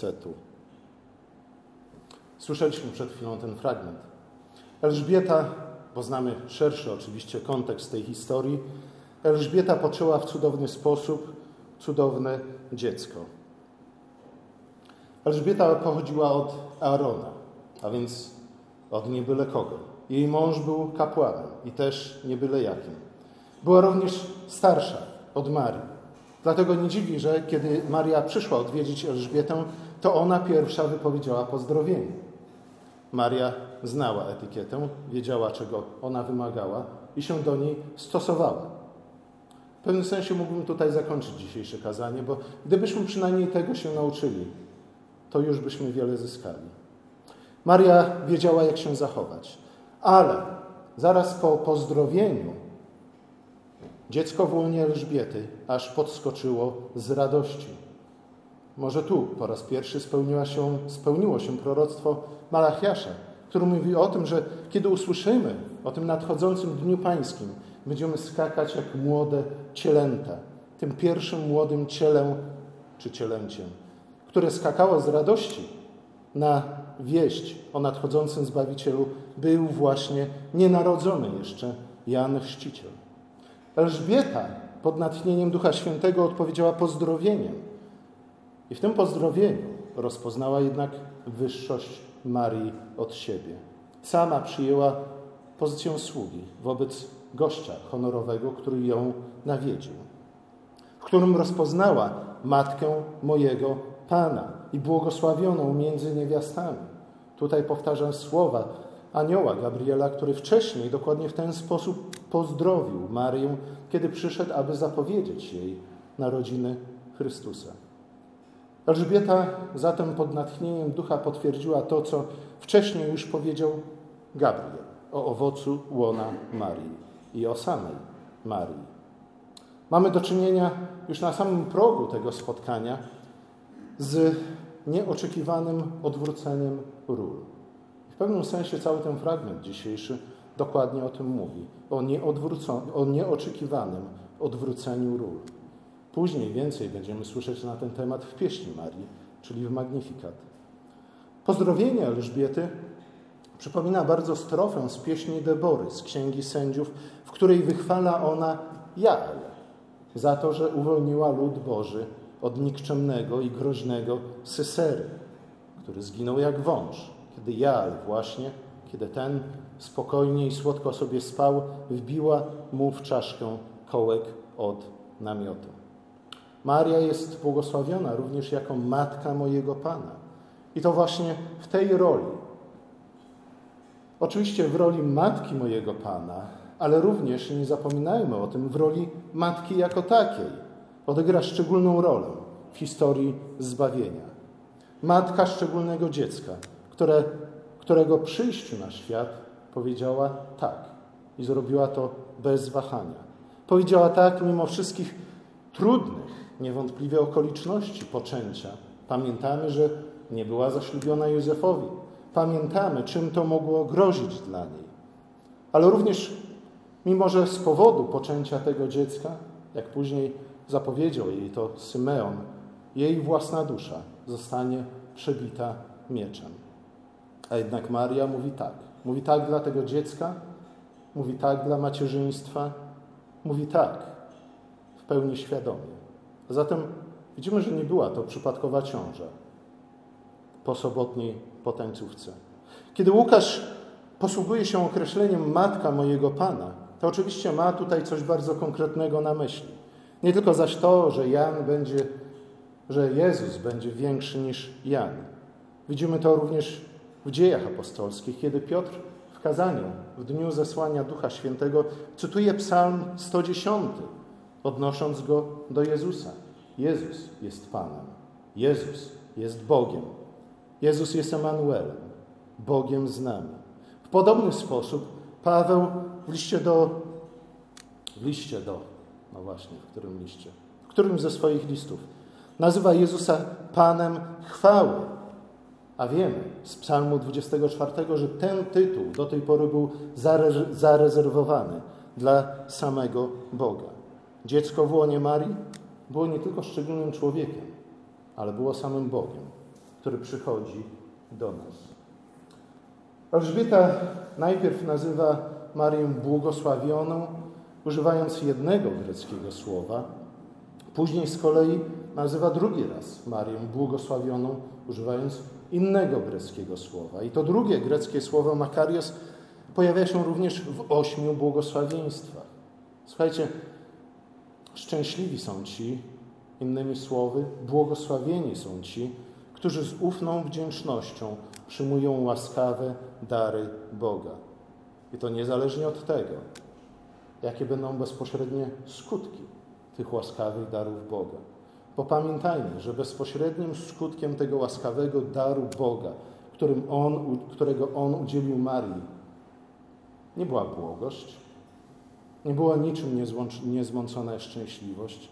setu. Słyszeliśmy przed chwilą ten fragment. Elżbieta, bo znamy szerszy oczywiście kontekst tej historii, Elżbieta poczęła w cudowny sposób cudowne dziecko. Elżbieta pochodziła od Aarona, a więc od niebyle kogo. Jej mąż był kapłanem i też niebyle jakim. Była również starsza od Marii. Dlatego nie dziwi, że kiedy Maria przyszła odwiedzić Elżbietę, to ona pierwsza wypowiedziała pozdrowienie. Maria znała etykietę, wiedziała, czego ona wymagała i się do niej stosowała. W pewnym sensie mógłbym tutaj zakończyć dzisiejsze kazanie, bo gdybyśmy przynajmniej tego się nauczyli, to już byśmy wiele zyskali. Maria wiedziała, jak się zachować, ale zaraz po pozdrowieniu dziecko w łonie Elżbiety aż podskoczyło z radości może tu po raz pierwszy spełniła się, spełniło się proroctwo Malachiasza, który mówi o tym, że kiedy usłyszymy o tym nadchodzącym Dniu Pańskim, będziemy skakać jak młode cielęta. Tym pierwszym młodym cielem czy cielęciem, które skakało z radości na wieść o nadchodzącym Zbawicielu, był właśnie nienarodzony jeszcze Jan Chrzciciel. Elżbieta pod natchnieniem Ducha Świętego odpowiedziała pozdrowieniem i w tym pozdrowieniu rozpoznała jednak wyższość Marii od siebie. Sama przyjęła pozycję sługi wobec gościa honorowego, który ją nawiedził, w którym rozpoznała matkę mojego Pana i błogosławioną między niewiastami. Tutaj powtarzam słowa anioła Gabriela, który wcześniej dokładnie w ten sposób pozdrowił Marię, kiedy przyszedł, aby zapowiedzieć jej narodziny Chrystusa. Elżbieta zatem pod natchnieniem ducha potwierdziła to, co wcześniej już powiedział Gabriel o owocu łona Marii i o samej Marii. Mamy do czynienia już na samym progu tego spotkania z nieoczekiwanym odwróceniem ról. W pewnym sensie cały ten fragment dzisiejszy dokładnie o tym mówi, o, o nieoczekiwanym odwróceniu ról. Później więcej będziemy słyszeć na ten temat w pieśni Marii, czyli w Magnifikat. Pozdrowienie Elżbiety przypomina bardzo strofę z pieśni Debory z Księgi Sędziów, w której wychwala ona Jael za to, że uwolniła lud Boży od nikczemnego i groźnego Sysery, który zginął jak wąż, kiedy Jael właśnie, kiedy ten spokojnie i słodko sobie spał, wbiła mu w czaszkę kołek od namiotu. Maria jest błogosławiona również jako matka mojego Pana. I to właśnie w tej roli. Oczywiście w roli matki mojego Pana, ale również, nie zapominajmy o tym, w roli matki jako takiej. Odegra szczególną rolę w historii zbawienia. Matka szczególnego dziecka, które, którego przyjściu na świat powiedziała tak i zrobiła to bez wahania. Powiedziała tak mimo wszystkich trudnych, niewątpliwie okoliczności poczęcia. Pamiętamy, że nie była zaślubiona Józefowi. Pamiętamy, czym to mogło grozić dla niej. Ale również, mimo że z powodu poczęcia tego dziecka, jak później zapowiedział jej to Symeon, jej własna dusza zostanie przebita mieczem. A jednak Maria mówi tak. Mówi tak dla tego dziecka, mówi tak dla macierzyństwa, mówi tak w pełni świadomie. Zatem widzimy, że nie była to przypadkowa ciąża po sobotniej potańcówce. Kiedy Łukasz posługuje się określeniem matka mojego Pana, to oczywiście ma tutaj coś bardzo konkretnego na myśli. Nie tylko zaś to, że Jan będzie, że Jezus będzie większy niż Jan. Widzimy to również w dziejach apostolskich, kiedy Piotr w kazaniu w dniu zesłania Ducha Świętego cytuje Psalm 110 odnosząc go do Jezusa. Jezus jest Panem. Jezus jest Bogiem. Jezus jest Emanuelem, Bogiem z nami. W podobny sposób Paweł w liście do, w liście do, no właśnie, w którym liście? W którym ze swoich listów nazywa Jezusa Panem chwały. A wiemy z Psalmu 24, że ten tytuł do tej pory był zarezerwowany dla samego Boga. Dziecko w łonie Marii było nie tylko szczególnym człowiekiem, ale było samym Bogiem. który przychodzi do nas. Elżbieta najpierw nazywa Marię błogosławioną, używając jednego greckiego słowa. Później z kolei nazywa drugi raz Marię błogosławioną, używając innego greckiego słowa. I to drugie greckie słowo makarios pojawia się również w ośmiu błogosławieństwach. Słuchajcie, szczęśliwi są ci, innymi słowy, błogosławieni są ci, którzy z ufną wdzięcznością przyjmują łaskawe dary Boga. I to niezależnie od tego, jakie będą bezpośrednie skutki tych łaskawych darów Boga. Bo pamiętajmy, że bezpośrednim skutkiem tego łaskawego daru Boga, on, którego On udzielił Marii, nie była błogość, nie była niczym niezmącona szczęśliwość,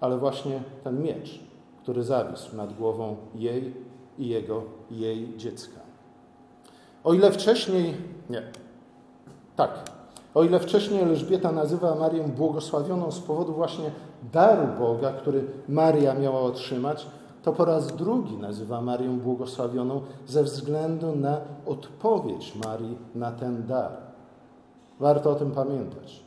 ale właśnie ten miecz, który zawisł nad głową jej i jego, jej dziecka. O ile wcześniej, nie, tak, o ile wcześniej Elżbieta nazywa Marię błogosławioną z powodu właśnie daru Boga, który Maria miała otrzymać, to po raz drugi nazywa Marię błogosławioną ze względu na odpowiedź Marii na ten dar. Warto o tym pamiętać.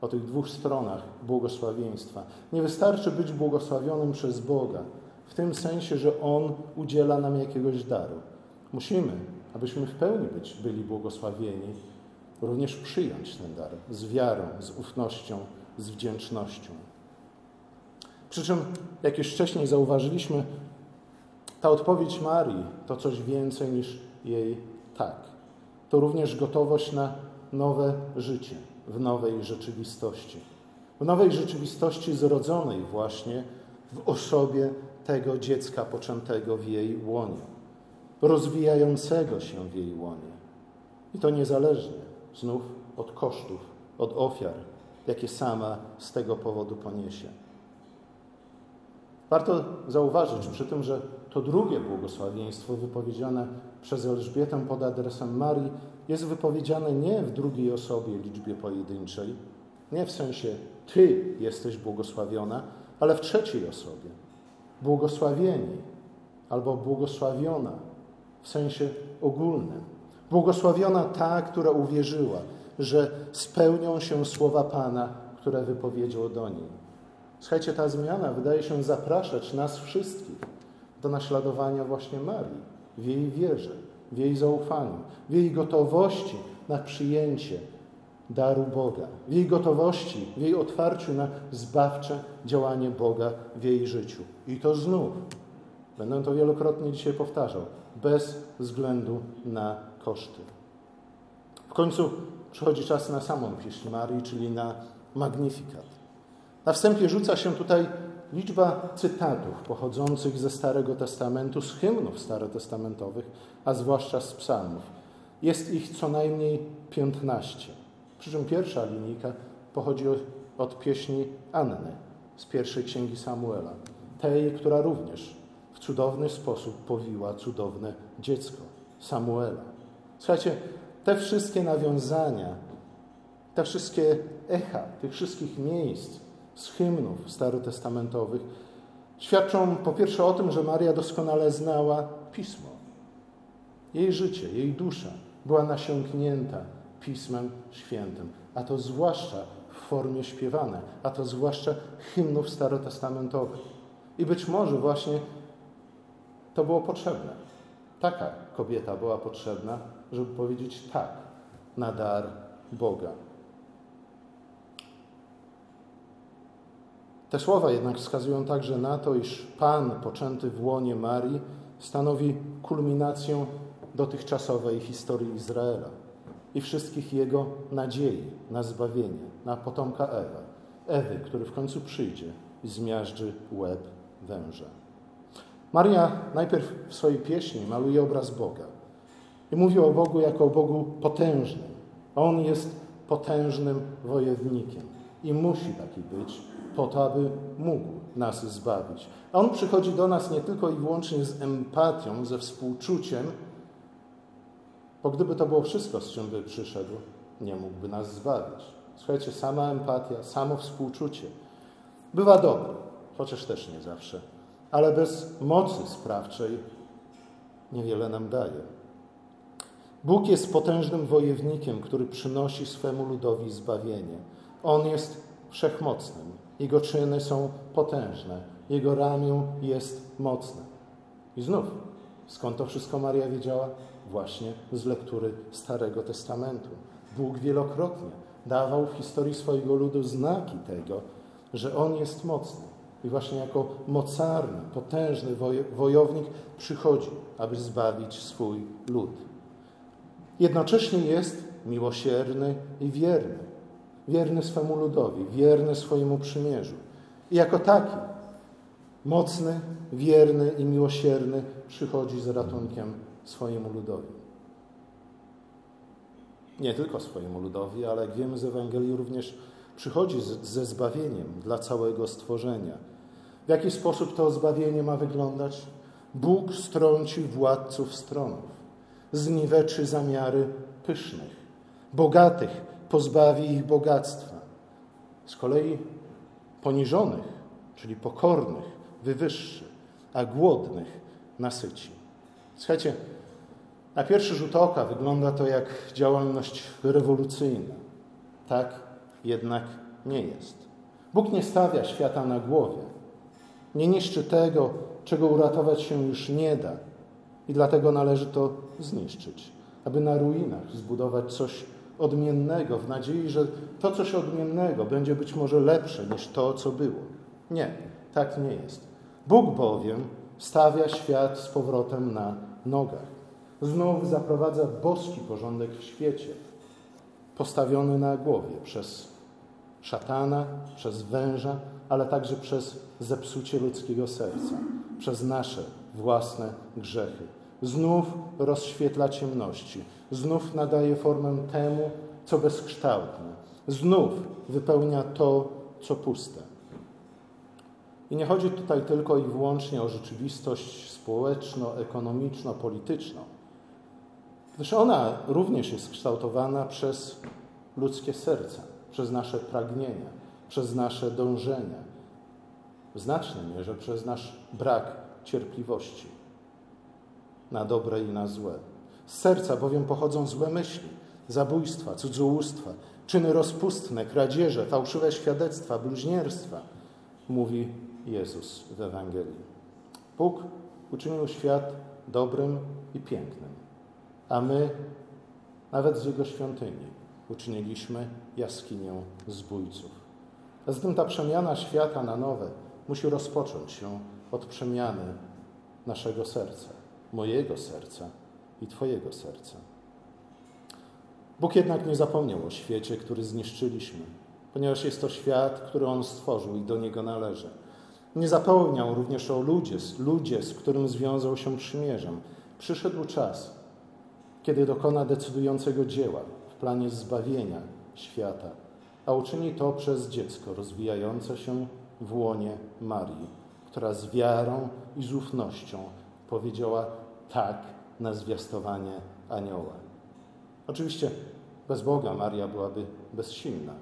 O tych dwóch stronach błogosławieństwa. Nie wystarczy być błogosławionym przez Boga, w tym sensie, że On udziela nam jakiegoś daru. Musimy, abyśmy w pełni być, byli błogosławieni, również przyjąć ten dar z wiarą, z ufnością, z wdzięcznością. Przy czym, jak już wcześniej zauważyliśmy, ta odpowiedź Marii to coś więcej niż jej tak. To również gotowość na nowe życie w nowej rzeczywistości. W nowej rzeczywistości zrodzonej właśnie w osobie tego dziecka poczętego w jej łonie, rozwijającego się w jej łonie. I to niezależnie znów od kosztów, od ofiar, jakie sama z tego powodu poniesie. Warto zauważyć przy tym, że to drugie błogosławieństwo wypowiedziane przez Elżbietę pod adresem Marii jest wypowiedziane nie w drugiej osobie liczbie pojedynczej, nie w sensie Ty jesteś błogosławiona, ale w trzeciej osobie. Błogosławieni albo błogosławiona w sensie ogólnym. Błogosławiona ta, która uwierzyła, że spełnią się słowa Pana, które wypowiedział do niej. Słuchajcie, ta zmiana wydaje się zapraszać nas wszystkich do naśladowania właśnie Marii w jej wierze, w jej zaufaniu, w jej gotowości na przyjęcie daru Boga, w jej gotowości, w jej otwarciu na zbawcze działanie Boga w jej życiu. I to znów, będę to wielokrotnie dzisiaj powtarzał, bez względu na koszty. W końcu przychodzi czas na samą pieśń Marii, czyli na Magnifikat. Na wstępie rzuca się tutaj liczba cytatów pochodzących ze Starego Testamentu, z hymnów starotestamentowych, a zwłaszcza z psalmów. Jest ich co najmniej 15. Przy czym pierwsza linijka pochodzi od pieśni Anny z pierwszej księgi Samuela, tej, która również w cudowny sposób powiła cudowne dziecko Samuela. Słuchajcie, te wszystkie nawiązania, te wszystkie echa tych wszystkich miejsc z hymnów starotestamentowych świadczą po pierwsze o tym, że Maria doskonale znała Pismo. Jej życie, jej dusza była nasiąknięta Pismem Świętym, a to zwłaszcza w formie śpiewane, a to zwłaszcza hymnów starotestamentowych. I być może właśnie to było potrzebne. Taka kobieta była potrzebna, żeby powiedzieć tak na dar Boga. Te słowa jednak wskazują także na to, iż Pan poczęty w łonie Marii stanowi kulminację dotychczasowej historii Izraela i wszystkich jego nadziei na zbawienie, na potomka Ewa, Ewy, który w końcu przyjdzie i zmiażdży łeb węża. Maria najpierw w swojej pieśni maluje obraz Boga i mówi o Bogu jako o Bogu potężnym. On jest potężnym wojownikiem i musi taki być, po to, aby mógł nas zbawić. A On przychodzi do nas nie tylko i wyłącznie z empatią, ze współczuciem, bo gdyby to było wszystko, z czym by przyszedł, nie mógłby nas zbawić. Słuchajcie, sama empatia, samo współczucie bywa dobre, chociaż też nie zawsze, ale bez mocy sprawczej niewiele nam daje. Bóg jest potężnym wojownikiem, który przynosi swemu ludowi zbawienie. On jest wszechmocnym. Jego czyny są potężne. Jego ramię jest mocne. I znów, skąd to wszystko Maria wiedziała? Właśnie z lektury Starego Testamentu. Bóg wielokrotnie dawał w historii swojego ludu znaki tego, że On jest mocny. I właśnie jako mocarny, potężny wojownik przychodzi, aby zbawić swój lud. Jednocześnie jest miłosierny i wierny. Wierny swemu ludowi, wierny swojemu przymierzu. I jako taki mocny, wierny i miłosierny przychodzi z ratunkiem swojemu ludowi. Nie tylko swojemu ludowi, ale jak wiemy z Ewangelii również przychodzi ze zbawieniem dla całego stworzenia. W jaki sposób to zbawienie ma wyglądać? Bóg strąci władców stronów, zniweczy zamiary pysznych, bogatych pozbawi ich bogactwa. Z kolei poniżonych, czyli pokornych, wywyższy, a głodnych nasyci. Słuchajcie, na pierwszy rzut oka wygląda to jak działalność rewolucyjna. Tak jednak nie jest. Bóg nie stawia świata na głowie. Nie niszczy tego, czego uratować się już nie da. I dlatego należy to zniszczyć, aby na ruinach zbudować coś odmiennego, w nadziei, że to coś odmiennego będzie być może lepsze niż to, co było. Nie, tak nie jest. Bóg bowiem stawia świat z powrotem na nogach. Znów zaprowadza boski porządek w świecie, postawiony na głowie przez szatana, przez węża, ale także przez zepsucie ludzkiego serca, przez nasze własne grzechy. Znów rozświetla ciemności, znów nadaje formę temu, co bezkształtne, znów wypełnia to, co puste. I nie chodzi tutaj tylko i wyłącznie o rzeczywistość społeczno-ekonomiczno-polityczną, gdyż ona również jest kształtowana przez ludzkie serca, przez nasze pragnienia, przez nasze dążenia, w znacznej mierze przez nasz brak cierpliwości na dobre i na złe. Z serca bowiem pochodzą złe myśli, zabójstwa, cudzołóstwa, czyny rozpustne, kradzieże, fałszywe świadectwa, bluźnierstwa, mówi Jezus w Ewangelii. Bóg uczynił świat dobrym i pięknym, a my, nawet z Jego świątyni, uczyniliśmy jaskinię zbójców. A zatem ta przemiana świata na nowe musi rozpocząć się od przemiany naszego serca, mojego serca i Twojego serca. Bóg jednak nie zapomniał o świecie, który zniszczyliśmy, ponieważ jest to świat, który On stworzył i do Niego należy. Nie zapomniał również o ludzie, ludzie, z którym związał się przymierzem. Przyszedł czas, kiedy dokona decydującego dzieła w planie zbawienia świata, a uczyni to przez dziecko rozwijające się w łonie Marii, która z wiarą i z ufnością powiedziała tak na zwiastowanie anioła. Oczywiście bez Boga Maria byłaby bezsilna,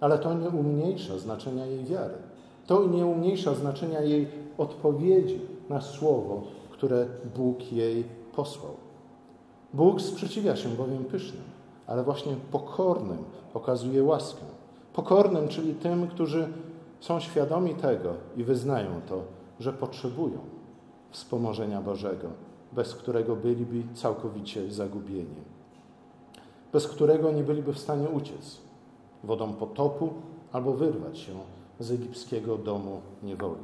ale to nie umniejsza znaczenia jej wiary. To nie umniejsza znaczenia jej odpowiedzi na słowo, które Bóg jej posłał. Bóg sprzeciwia się bowiem pysznym, ale właśnie pokornym okazuje łaskę. Pokornym, czyli tym, którzy są świadomi tego i wyznają to, że potrzebują wspomożenia Bożego, bez którego byliby całkowicie zagubieni, bez którego nie byliby w stanie uciec. Wodą potopu albo wyrwać się z egipskiego domu niewoli.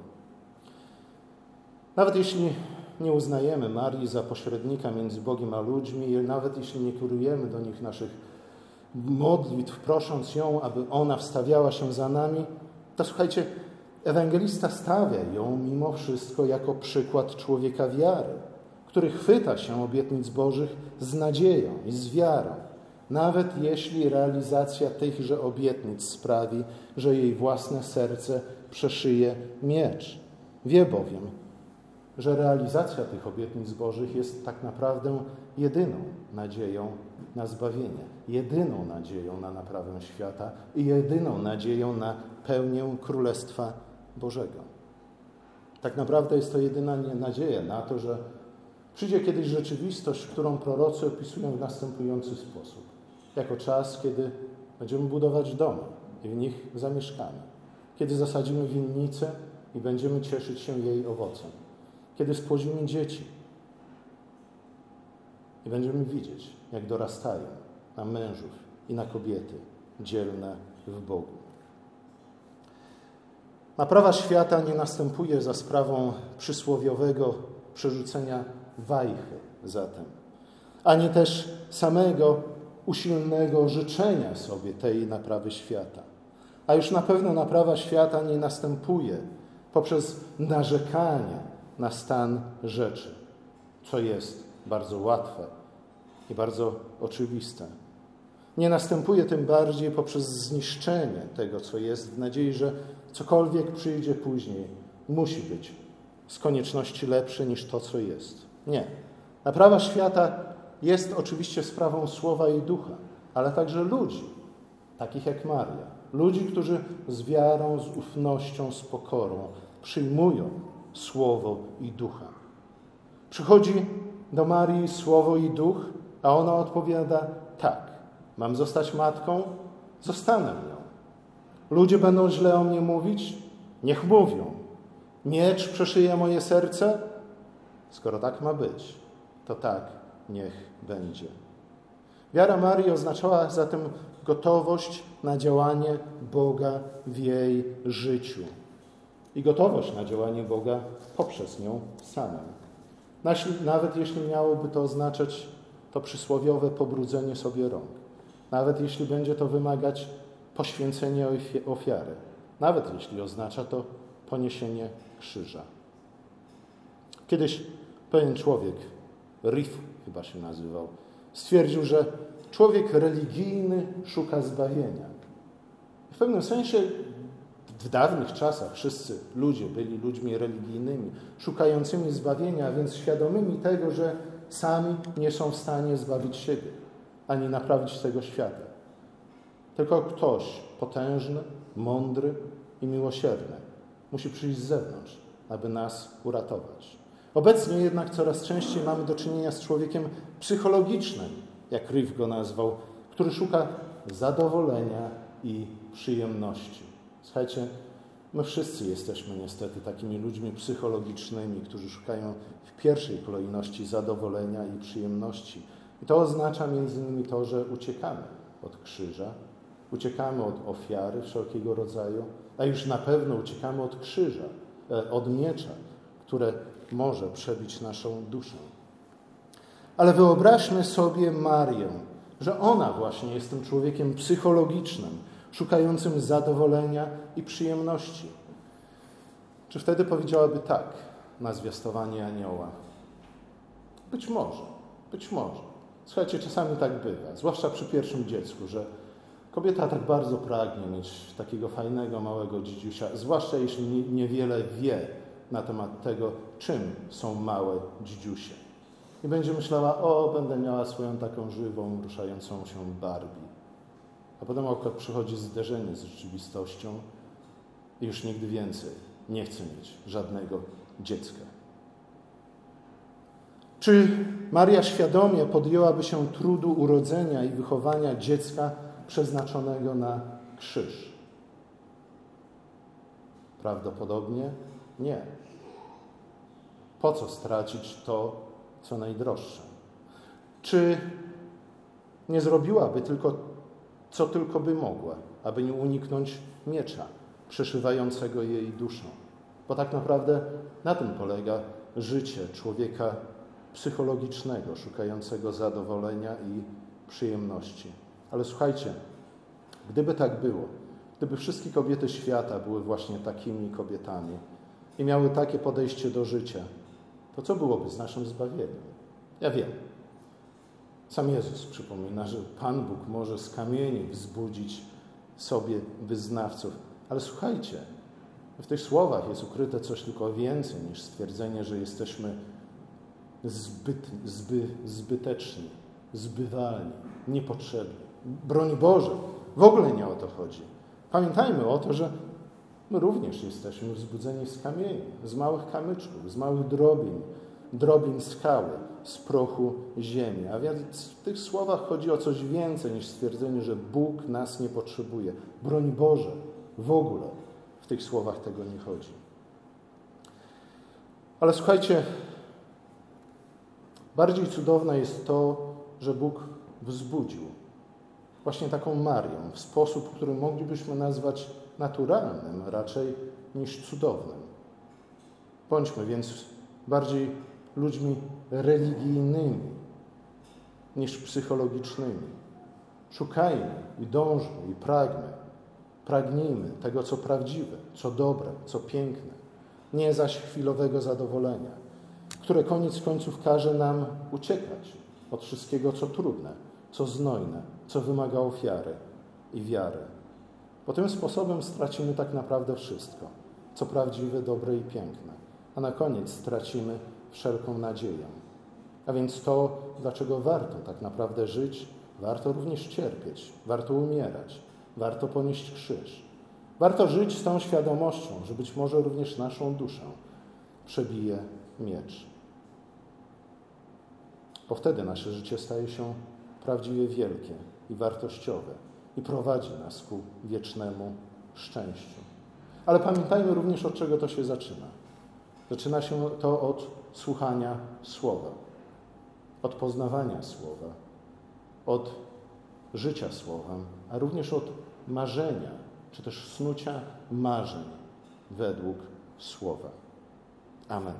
Nawet jeśli nie uznajemy Marii za pośrednika między Bogiem a ludźmi, nawet jeśli nie kierujemy do nich naszych modlitw, prosząc ją, aby ona wstawiała się za nami, to słuchajcie, ewangelista stawia ją mimo wszystko jako przykład człowieka wiary, który chwyta się obietnic Bożych z nadzieją i z wiarą, nawet jeśli realizacja tychże obietnic sprawi, że jej własne serce przeszyje miecz. Wie bowiem, że realizacja tych obietnic Bożych jest tak naprawdę jedyną nadzieją na zbawienie, jedyną nadzieją na naprawę świata i jedyną nadzieją na pełnię Królestwa Bożego. Tak naprawdę jest to jedyna nadzieja na to, że Przyjdzie kiedyś rzeczywistość, którą prorocy opisują w następujący sposób. Jako czas, kiedy będziemy budować domy i w nich zamieszkamy. Kiedy zasadzimy winnicę i będziemy cieszyć się jej owocem. Kiedy spłodzimy dzieci i będziemy widzieć, jak dorastają na mężów i na kobiety dzielne w Bogu. Naprawa świata nie następuje za sprawą przysłowiowego przerzucenia wajchy zatem, ani też samego usilnego życzenia sobie tej naprawy świata. A już na pewno naprawa świata nie następuje poprzez narzekanie na stan rzeczy, co jest bardzo łatwe i bardzo oczywiste. Nie następuje tym bardziej poprzez zniszczenie tego, co jest, w nadziei, że cokolwiek przyjdzie później, musi być z konieczności lepsze niż to, co jest. Nie. Naprawa świata jest oczywiście sprawą słowa i ducha, ale także ludzi, takich jak Maria. Ludzi, którzy z wiarą, z ufnością, z pokorą przyjmują słowo i ducha. Przychodzi do Marii słowo i duch, a ona odpowiada: Tak, mam zostać matką, zostanę nią. Ludzie będą źle o mnie mówić, niech mówią. Miecz przeszyje moje serce, skoro tak ma być, to tak niech będzie. Wiara Marii oznaczała zatem gotowość na działanie Boga w jej życiu i gotowość na działanie Boga poprzez nią samą. Nawet jeśli miałoby to oznaczać to przysłowiowe pobrudzenie sobie rąk, nawet jeśli będzie to wymagać poświęcenia ofiary, nawet jeśli oznacza to poniesienie krzyża. Kiedyś pewien człowiek, Riff chyba się nazywał, stwierdził, że człowiek religijny szuka zbawienia. W pewnym sensie w dawnych czasach wszyscy ludzie byli ludźmi religijnymi, szukającymi zbawienia, więc świadomymi tego, że sami nie są w stanie zbawić siebie ani naprawić tego świata. Tylko ktoś potężny, mądry i miłosierny musi przyjść z zewnątrz, aby nas uratować. Obecnie jednak coraz częściej mamy do czynienia z człowiekiem psychologicznym, jak Riff go nazwał, który szuka zadowolenia i przyjemności. Słuchajcie, my wszyscy jesteśmy niestety takimi ludźmi psychologicznymi, którzy szukają w pierwszej kolejności zadowolenia i przyjemności. I to oznacza między innymi to, że uciekamy od krzyża, uciekamy od ofiary wszelkiego rodzaju, a już na pewno uciekamy od krzyża, e, od miecza, które może przebić naszą duszę. Ale wyobraźmy sobie Marię, że ona właśnie jest tym człowiekiem psychologicznym, szukającym zadowolenia i przyjemności. Czy wtedy powiedziałaby tak na zwiastowanie anioła? Być może, być może. Słuchajcie, czasami tak bywa, zwłaszcza przy pierwszym dziecku, że kobieta tak bardzo pragnie mieć takiego fajnego, małego dzidziusia, zwłaszcza jeśli niewiele wie na temat tego, czym są małe dzidziusie. I będzie myślała, o, będę miała swoją taką żywą, ruszającą się Barbie. A potem akurat przychodzi zderzenie z rzeczywistością i już nigdy więcej nie chce mieć żadnego dziecka. Czy Maria świadomie podjęłaby się trudu urodzenia i wychowania dziecka przeznaczonego na krzyż? Prawdopodobnie nie. Po co stracić to, co najdroższe? Czy nie zrobiłaby tylko, co tylko by mogła, aby nie uniknąć miecza przeszywającego jej duszę? Bo tak naprawdę na tym polega życie człowieka psychologicznego, szukającego zadowolenia i przyjemności. Ale słuchajcie, gdyby tak było, gdyby wszystkie kobiety świata były właśnie takimi kobietami i miały takie podejście do życia, to co byłoby z naszym zbawieniem? Ja wiem. Sam Jezus przypomina, że Pan Bóg może z kamieni wzbudzić sobie wyznawców. Ale słuchajcie, w tych słowach jest ukryte coś tylko więcej niż stwierdzenie, że jesteśmy zbyt, zby, zbyteczni, zbywalni, niepotrzebni. Broń Boże, w ogóle nie o to chodzi. Pamiętajmy o to, że my również jesteśmy wzbudzeni z kamieni, z małych kamyczków, z małych drobiń, drobin skały, z prochu ziemi. A więc w tych słowach chodzi o coś więcej niż stwierdzenie, że Bóg nas nie potrzebuje. Broń Boże, w ogóle w tych słowach tego nie chodzi. Ale słuchajcie, bardziej cudowne jest to, że Bóg wzbudził właśnie taką Marią w sposób, który moglibyśmy nazwać naturalnym raczej niż cudownym. Bądźmy więc bardziej ludźmi religijnymi niż psychologicznymi. Szukajmy i dążmy i pragmy. Pragnijmy tego, co prawdziwe, co dobre, co piękne, nie zaś chwilowego zadowolenia, które koniec końców każe nam uciekać od wszystkiego, co trudne, co znojne, co wymaga ofiary i wiary. Bo tym sposobem stracimy tak naprawdę wszystko, co prawdziwe, dobre i piękne, a na koniec stracimy wszelką nadzieję. A więc to, dlaczego warto tak naprawdę żyć, warto również cierpieć, warto umierać, warto ponieść krzyż. Warto żyć z tą świadomością, że być może również naszą duszę przebije miecz. Bo wtedy nasze życie staje się prawdziwie wielkie i wartościowe i prowadzi nas ku wiecznemu szczęściu. Ale pamiętajmy również, od czego to się zaczyna. Zaczyna się to od słuchania Słowa, od poznawania Słowa, od życia Słowem, a również od marzenia, czy też snucia marzeń według Słowa. Amen.